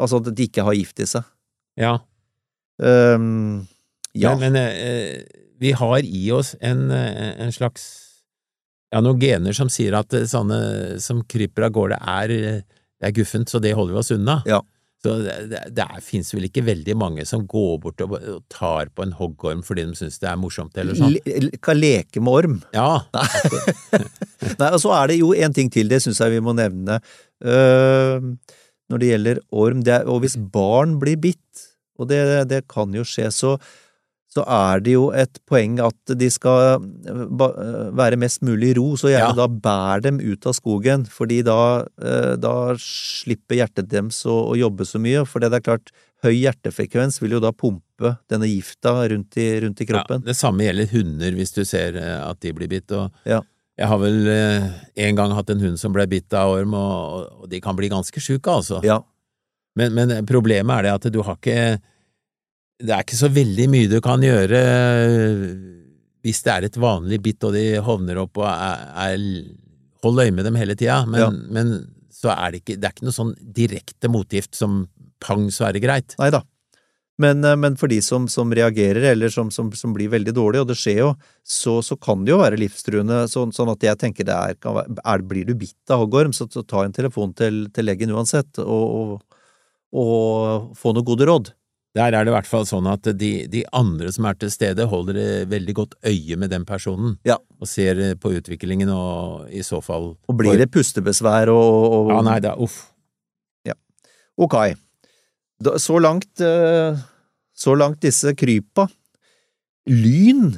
altså at de ikke har gift i seg. Ja. Um, ja. Men, men eh, vi har i oss en, eh, en slags ja, noen gener som sier at eh, sånne som kryper av gårde, er, er guffent, så det holder vi oss unna. Ja. Så det, det, det finnes vel ikke veldig mange som går bort og, og tar på en hoggorm fordi de syns det er morsomt, eller sånn. Le- Kan leke med orm. Ja, Nei, og så er det jo en ting til, det syns jeg vi må nevne. Uh, når det gjelder orm, det er, og hvis barn blir bitt, og det, det kan jo skje, så, så er det jo et poeng at de skal eh, eh, være mest mulig i ro, så gjerne Ja. da bær dem ut av skogen, fordi da, eh, da slipper hjertet deres å, å jobbe så mye, for det er klart, høy hjertefrekvens vil jo da pumpe denne gifta rundt i, rundt i kroppen. Ja, det samme gjelder hunder, hvis du ser at de blir bitt. Og Ja. Jeg har vel en gang hatt en hund som ble bitt av orm, og, og de kan bli ganske sjuke, altså. Ja, Men, men problemet er det at du har ikke Det er ikke så veldig mye du kan gjøre eh, hvis det er et vanlig bitt og de hovner opp og er, er holder øye med dem hele tida, men, Ja. men så er det ikke Det er ikke noe sånn direkte motgift som pang, så er det greit. Nei da. Men, eh, men for de som, som reagerer, eller som, som, som blir veldig dårlige, og det skjer jo, så, så kan det jo være livstruende. Sånn, sånn at jeg tenker det er, kan være, er Blir du bitt av hoggorm, så, så ta en telefon til, til legen uansett, og, og, og få noen gode råd. Der er det i hvert fall sånn at de, de andre som er til stede, holder eh, veldig godt øye med den personen, Ja. og ser eh, på utviklingen, og i så fall Og blir det pustebesvær og, og Ja, nei, det er uff. Ok. Da, så langt eh, Så langt disse krypa. Lyn.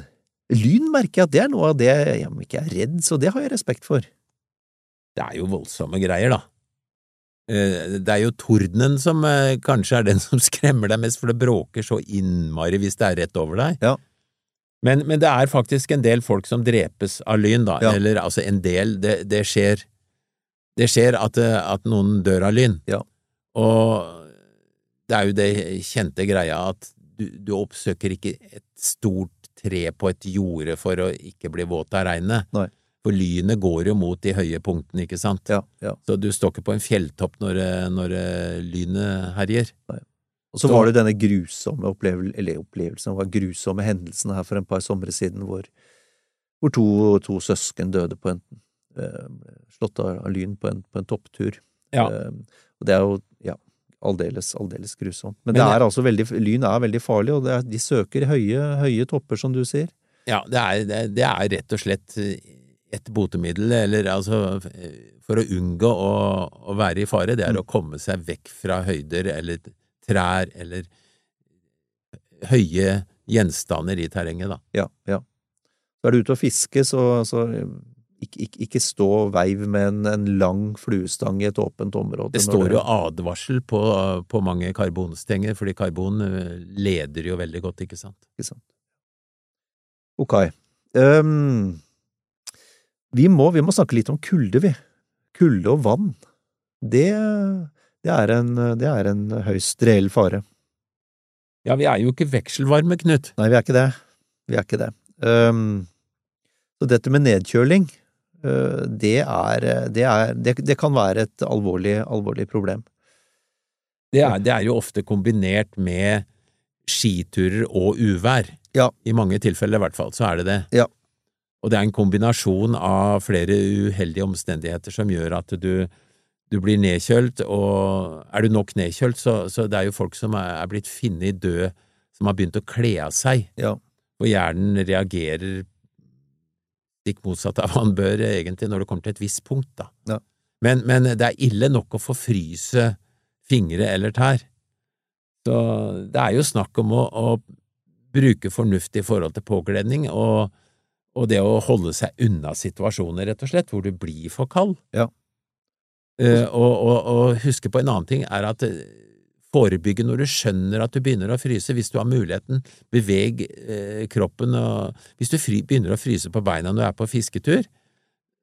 Lyn merker jeg at det er noe av det jeg ikke er redd, så det har jeg respekt for. Det er jo voldsomme greier, da. Eh, Det er jo tordenen som eh, kanskje er den som skremmer deg mest, for det bråker så innmari hvis det er rett over deg. Ja. Men, men det er faktisk en del folk som drepes av lyn, da. Ja. Eller altså en del, det, det skjer Det skjer at, eh, at noen dør av lyn. Ja. Og det er jo det kjente greia at du, du oppsøker ikke et stort tre på et jorde for å ikke bli våt av regnet. Nei. For lynet går jo mot de høye punktene, ikke sant? Ja, ja. Så du står ikke på en fjelltopp når, når eh, lynet herjer. Og så var det denne grusomme opplevelsen, eller opplevelsen, var grusomme hendelsen her for en par somre siden, hvor, hvor to, to søsken døde på en eh, slått av, av lyn på en, på en topptur. Ja. Eh, og det er jo ja, aldeles, aldeles grusomt. Men, Men det er altså veldig, lyn er veldig farlig, og det er, de søker høye, høye topper, som du sier. Ja, det er, det, det er rett og slett eh, et botemiddel, eller altså for å unngå å, å være i fare, det er Mm. å komme seg vekk fra høyder eller trær eller høye gjenstander i terrenget, da. Ja, ja. Så er du ute og fiske, så, så ikke, ikke, ikke stå og veiv med en, en lang fluestang i et åpent område. Det står jo advarsel på, på mange karbonstenger, fordi karbon eh, leder jo veldig godt, ikke sant? Ikke sant. Ok. Ehm, vi, må, vi må snakke litt om kulde, vi. Kulde og vann. Det, det, er en, det er en høyst reell fare. Ja, vi er jo ikke vekselvarme, Knut. Nei, vi er ikke det. Vi er ikke det. Um, så dette med nedkjøling, uh, det er, det er det, det kan være et alvorlig, alvorlig problem. Det er, det er jo ofte kombinert med skiturer og uvær. Ja. I mange tilfeller i hvert fall, så er det det. Ja. Og det er en kombinasjon av flere uheldige omstendigheter som gjør at du, du blir nedkjølt, og er du nok nedkjølt, så, så det er jo folk som er, er blitt funnet død, som har begynt å kle av seg, Ja. og hjernen reagerer stikk motsatt av hva han bør, egentlig, når det kommer til et visst punkt, da. Ja. Men, men det er ille nok å forfryse fingre eller tær. Så det er jo snakk om å, å bruke fornuft i forhold til påkledning, og, og det å holde seg unna situasjoner, rett og slett, hvor du blir for kald. Ja. Eh, og, og, og huske på en annen ting er at eh, forebygge når du skjønner at du begynner å fryse, hvis du har muligheten, beveg eh, kroppen, og hvis du fri, begynner å fryse på beina når du er på fisketur,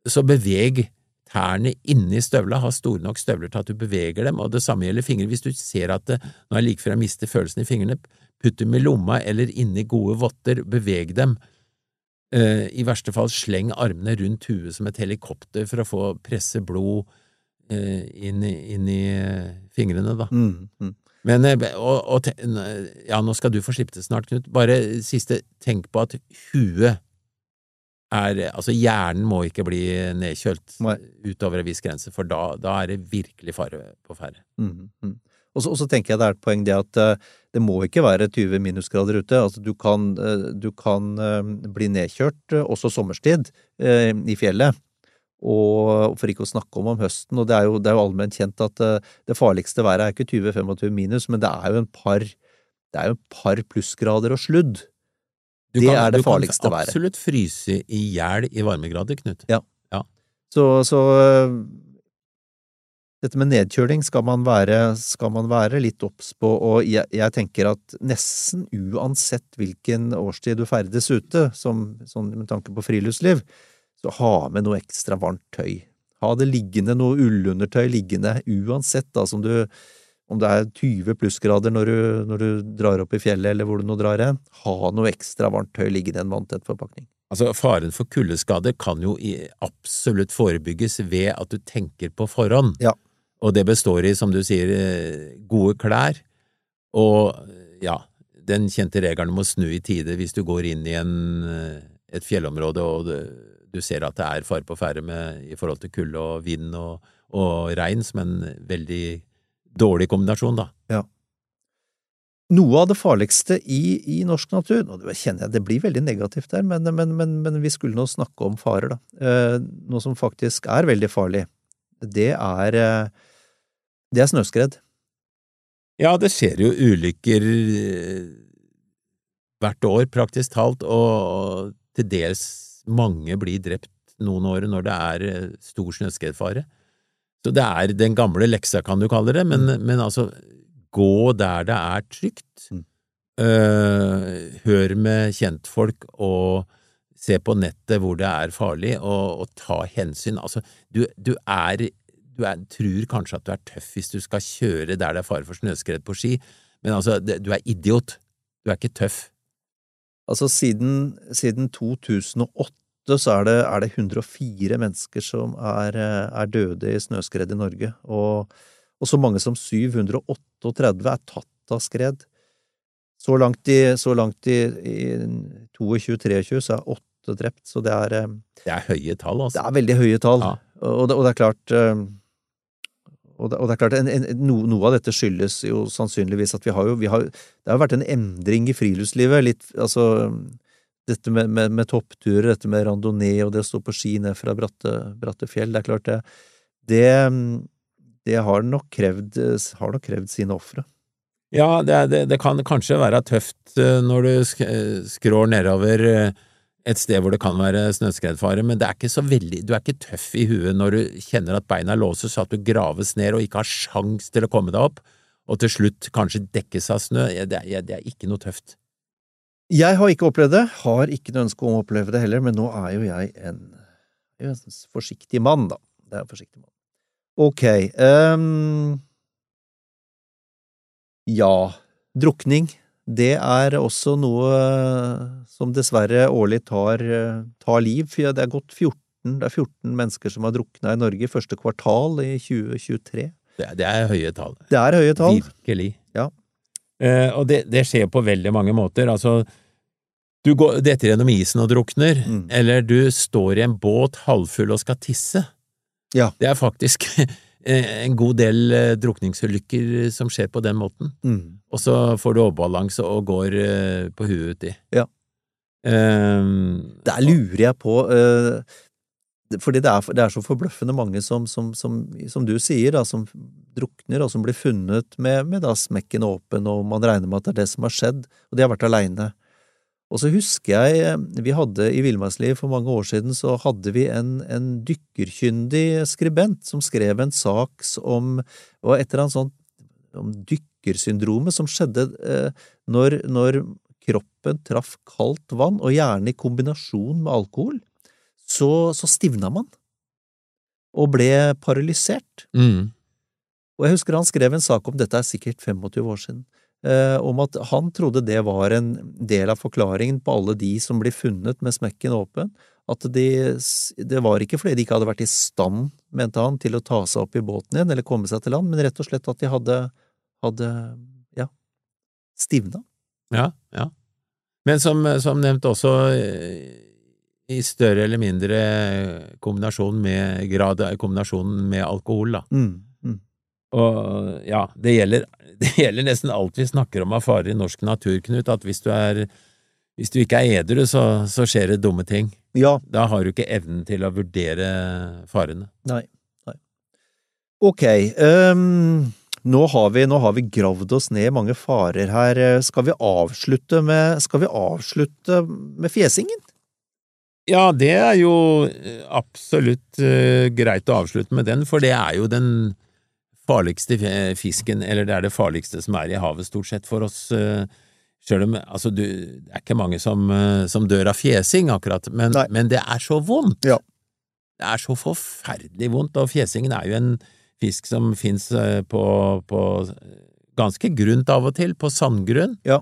så beveg tærne inni støvla, ha store nok støvler til at du beveger dem, og det samme gjelder fingre. Hvis du ser at det, nå er like før jeg mister følelsen i fingrene, putt dem i lomma eller inni gode votter, beveg dem. Eh, I verste fall sleng armene rundt huet som et helikopter for å få presse blod eh, inn, i- inn i eh, fingrene, da. Mm, mm. Men eh, og, og, ja, nå skal du få slippe det snart, Knut. Bare siste, tenk på at huet er Altså, hjernen må ikke bli nedkjølt Nei. utover en viss grense, for da, da er det virkelig fare på ferde. Mm, mhm. Og så, så tenker jeg det er et poeng det at eh, det må ikke være 20 minusgrader ute. Altså du kan, eh, du kan eh, bli nedkjørt også sommerstid i fjellet. Og for ikke å snakke om om høsten, og det er jo, det er jo allment kjent at det farligste været er ikke 20-25 minus, men det er jo en par, det er jo en par plussgrader og sludd. Du Det kan, er det farligste været. du kan absolutt fryse i hjel i varmegrader, Knut. Så, så øh, dette med nedkjøling skal man være, skal man være litt obs på, og jeg, jeg tenker at nesten uansett hvilken årstid du ferdes ute, som, sånn med tanke på friluftsliv, så ha med noe ekstra varmt tøy. Ha det liggende, noe ullundertøy liggende, uansett da som du om det er 20 plussgrader når du, når du drar opp i fjellet eller hvor du nå drar hen, ha noe ekstra varmt tøy liggende i en vanntett forpakning. Altså, faren for kuldeskader kan jo absolutt forebygges ved at du tenker på forhånd. Ja. Og det består i, som du sier, eh, gode klær og, ja, den kjente regelen om å snu i tide hvis du går inn i en, eh, et fjellområde og det, du ser at det er fare på ferde i forhold til kulde og vind og, og regn, som en veldig dårlig kombinasjon, da. Ja. Noe av det farligste i, i norsk natur, og det kjenner jeg det blir veldig negativt der, men, men, men, men vi skulle nå snakke om farer, da. Eh, noe som faktisk er veldig farlig, det er, eh, det er snøskred. Ja, det skjer jo ulykker eh, hvert år, praktisk talt, og til dels mange blir drept noen år når det er eh, stor snøskredfare. Så det er den gamle leksa, kan du kalle det, men, men altså, gå der det er trygt. Mm. Eh, hør med kjentfolk og se på nettet hvor det er farlig, og, og ta hensyn. Altså, du, du er du er, tror kanskje at du er tøff hvis du skal kjøre der det er fare for snøskred på ski, men altså, du er idiot. Du er ikke tøff. Altså, siden, siden 2008 så er det, er det 104 mennesker som er, er døde i snøskred i Norge, og, og så mange som 738 er tatt av skred. Så langt i, så langt i, i 22-23 så er åtte drept, så det er, eh, Det er høye tall, altså. det er veldig høye tall. Ja. Og, det, og det er klart eh, og det, og det er klart, en, en, no, Noe av dette skyldes jo sannsynligvis at vi har jo vi har, Det har vært en endring i friluftslivet. litt, altså Dette med, med, med toppturer, dette med randonee og det å stå på ski ned fra bratte, bratte fjell. Det er klart, det, det, det har nok krevd, har nok krevd sine ofre. Ja, det, det, det kan kanskje være tøft eh, når du eh, skrår nedover eh, et sted hvor det kan være snøskredfare, men det er ikke så veldig, du er ikke tøff i huet når du kjenner at beina låses så at du graves ned og ikke har sjans til å komme deg opp, og til slutt kanskje dekkes av snø. Det er, det er ikke noe tøft. Jeg har ikke opplevd det, har ikke noe ønske om å oppleve det heller, men nå er jo jeg en, en forsiktig mann, da. Det er en forsiktig mann. Ok, um, ja, drukning, det er også noe som dessverre årlig tar, tar liv. For Det er gått 14, det er 14 mennesker som har drukna i Norge i første kvartal i 2023. Det, er- det er høye tall. Det er høye tall. Virkelig. Ja. Eh, og det, det skjer på veldig mange måter. Altså, du går, detter gjennom isen og drukner, Mm. eller du står i en båt halvfull og skal tisse. Ja. Det er faktisk eh, en god del eh, drukningsulykker som skjer på den måten. Mm. Og så får du overbalanse og går eh, på huet uti. Ja. Um, Der lurer jeg på uh, Fordi det er, det er så forbløffende mange som, som, som, som du sier, da, som drukner, og som blir funnet med, med da smekken åpen, og man regner med at det er det som har skjedd, og de har vært aleine. Og så husker jeg eh, vi hadde i Villmarksliv for mange år siden, så hadde vi en, en dykkerkyndig skribent som skrev en sak om og et eller annet sånt om dykkersyndromet som skjedde eh, når, når kroppen traff kaldt vann, og gjerne i kombinasjon med alkohol, så, så stivna man og ble paralysert. mm. Og jeg husker han skrev en sak om dette er sikkert 25 år siden, om at han trodde det var en del av forklaringen på alle de som blir funnet med smekken åpen, at de, det var ikke fordi de ikke hadde vært i stand, mente han, til å ta seg opp i båten igjen eller komme seg til land, men rett og slett at de hadde, hadde stivna. Ja, ja. Men som, som nevnt også eh, i større eller mindre kombinasjon med grad kombinasjonen med alkohol, da. Mm. Og ja, det gjelder, det gjelder nesten alt vi snakker om av farer i norsk natur, Knut, at hvis du er hvis du ikke er edru, så, så skjer det dumme ting. Ja, Da har du ikke evnen til å vurdere farene. nei. nei. Ok, Um, nå, har vi, nå har vi gravd oss ned i mange farer her. Skal vi avslutte med, skal vi avslutte med fjesingen? Ja, det er jo absolutt uh, greit å avslutte med den, for det er jo den farligste fisken, eller det er det farligste som er i havet, stort sett, for oss. eh, Selv om altså, du, det er ikke mange som, eh, som dør av fjesing, akkurat, men, men det er så vondt! Ja. Det er så forferdelig vondt, og fjesingen er jo en fisk som fins på, på ganske grunt av og til, på sandgrunn. Ja.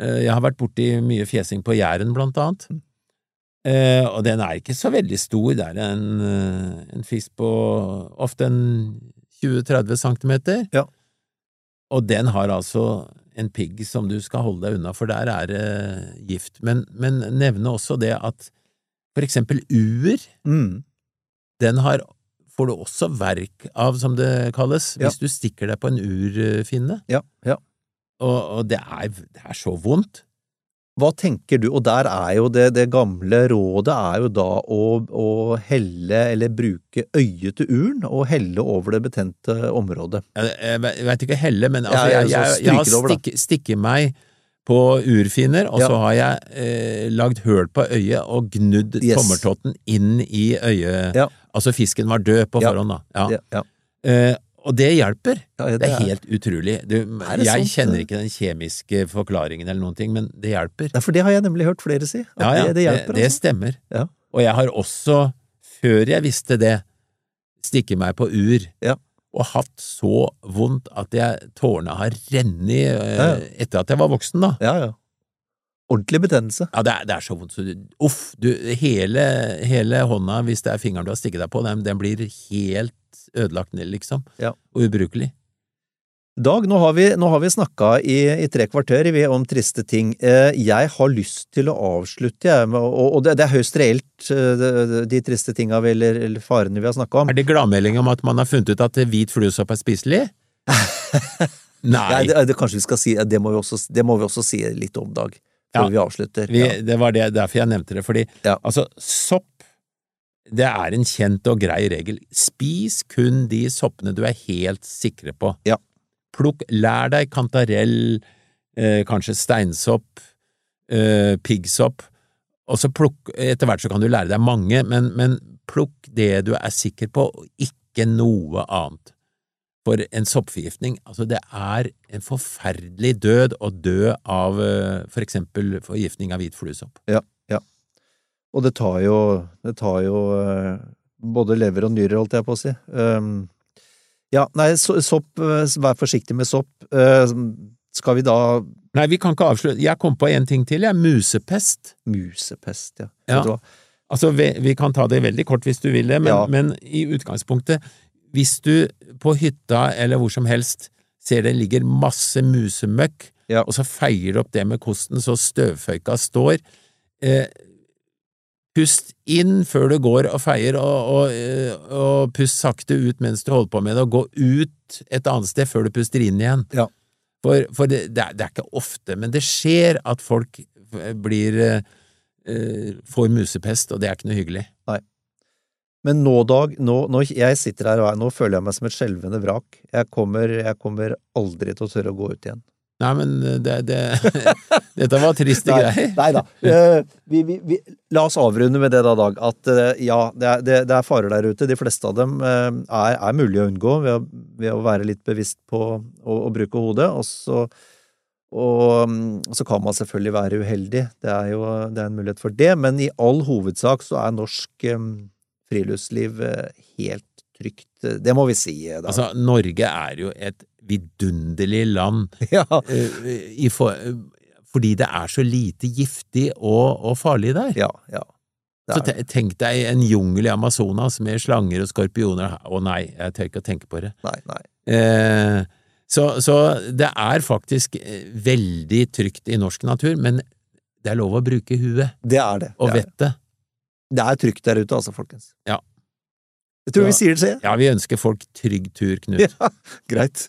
Eh, Jeg har vært borti mye fjesing på Jæren, blant annet. Eh, og den er ikke så veldig stor, det er en, eh, en fisk på ofte en 20–30 cm. Ja. Og den har altså en pigg som du skal holde deg unna, for der er det gift. Men, men nevne også det at for eksempel uer, Mm. den har, får du også verk av, som det kalles, Ja. hvis du stikker deg på en urfinne. Ja, ja. Og, og det, er, det er så vondt. Hva tenker du, og der er jo det, det gamle rådet er jo da å, å helle eller bruke øyet til uren og helle over det betente området. Jeg, jeg, jeg vet ikke helle, men altså, jeg, jeg, har stikk, stikket meg på urfinner, og Ja. så har jeg eh, lagd høl på øyet og gnudd Yes. tommeltotten inn i øyet. Ja. Altså, fisken var død på forhånd, da. Ja. Eh, og det hjelper. Ja, Det er helt utrolig. Du, Er jeg sant, kjenner ikke den kjemiske forklaringen eller noen ting, men det hjelper. Nei, for det har jeg nemlig hørt flere si. Ja, ja, det, det hjelper, det, det stemmer. Ja. Og jeg har også, før jeg visste det, stikket meg på ur, Ja. og hatt så vondt at jeg, tårene har rennet eh, Ja, ja. etter at jeg var voksen, da. Ja, ja. Ordentlig betennelse. Ja, det er, det er så vondt, så du, uff, du, hele, hele hånda, hvis det er fingeren du har stikket deg på, den, den blir helt ødelagt ned, liksom, Ja. og ubrukelig. Dag, nå har vi, nå har vi snakka i, i tre kvarter vi, om triste ting. Eh, Jeg har lyst til å avslutte, jeg, og, og det, det er høyst reelt, eh, de, triste tinga eller, eller farene vi har snakka om. Er det gladmelding om at man har funnet ut at hvit fluesopp er spiselig? Nei. Nei, det, det kanskje vi skal si, det må vi også, det må vi også si litt om, Dag, før Ja. vi avslutter. Vi, Det var det, derfor jeg nevnte det, fordi Ja. altså, sopp det er en kjent og grei regel. Spis kun de soppene du er helt sikre på. Ja. Plukk, lær deg kantarell, eh, kanskje steinsopp, eh, piggsopp, og så plukk, etter hvert så kan du lære deg mange, men, men plukk det du er sikker på, og ikke noe annet. For en soppforgiftning, altså det er en forferdelig død å dø av eh, for eksempel forgiftning av hvit fluesopp. Og det tar jo, det tar jo eh, både lever og nyrer, holdt jeg på å si. Um, ja, nei, sopp, eh, vær forsiktig med sopp. Eh, skal vi da Nei, vi kan ikke avslutte. Jeg kom på en ting til, jeg. Musepest. Musepest, ja. Ja. Altså, vi, vi kan ta det veldig kort hvis du vil det, men, Ja. men i utgangspunktet, hvis du på hytta eller hvor som helst ser det ligger masse musemøkk, Ja. og så feier du opp det med kosten så støvføyka står, eh, pust inn før du går og feier, og, og, eh, og pust sakte ut mens du holder på med det, og gå ut et annet sted før du puster inn igjen. Ja. For, for det, det, er, det er ikke ofte, men det skjer at folk blir eh, eh, får musepest, og det er ikke noe hyggelig. Nei. Men nå, Dag, nå, nå jeg sitter her og nå føler jeg meg som et skjelvende vrak. Jeg kommer, jeg kommer aldri til å tørre å gå ut igjen. Nei, men eh, det, det Dette var triste greier. nei da. Eh, vi, vi, vi, la oss avrunde med det da, Dag. At eh, ja, det er, det, er farer der ute. De fleste av dem er, er mulig å unngå ved å, ved å være litt bevisst på å, å bruke hodet. Og så, og mm, så kan man selvfølgelig være uheldig. Det er jo det er en mulighet for det. Men i all hovedsak så er norsk friluftsliv helt trygt. Det må vi si. Da. Altså, Norge er jo et vidunderlig land ja. eh, i for, fordi det er så lite giftig og, og farlig der. ja, ja. Så tenk deg en jungel i Amazonas med slanger og skorpioner. Å nei, jeg tør ikke å tenke på det. Nei, nei. Eh, Så, så det er faktisk eh, veldig trygt i norsk natur, men det er lov å bruke huet Det er det. og vettet. det er trygt der ute, altså, folkens. Ja. Jeg tror Så- vi sier det, sier jeg. Ja, vi ønsker folk trygg tur, Knut. Ja, greit.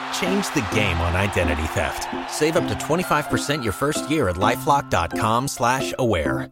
Change the game on identity theft. Save up to 25% your first year at LifeLock.com slash aware.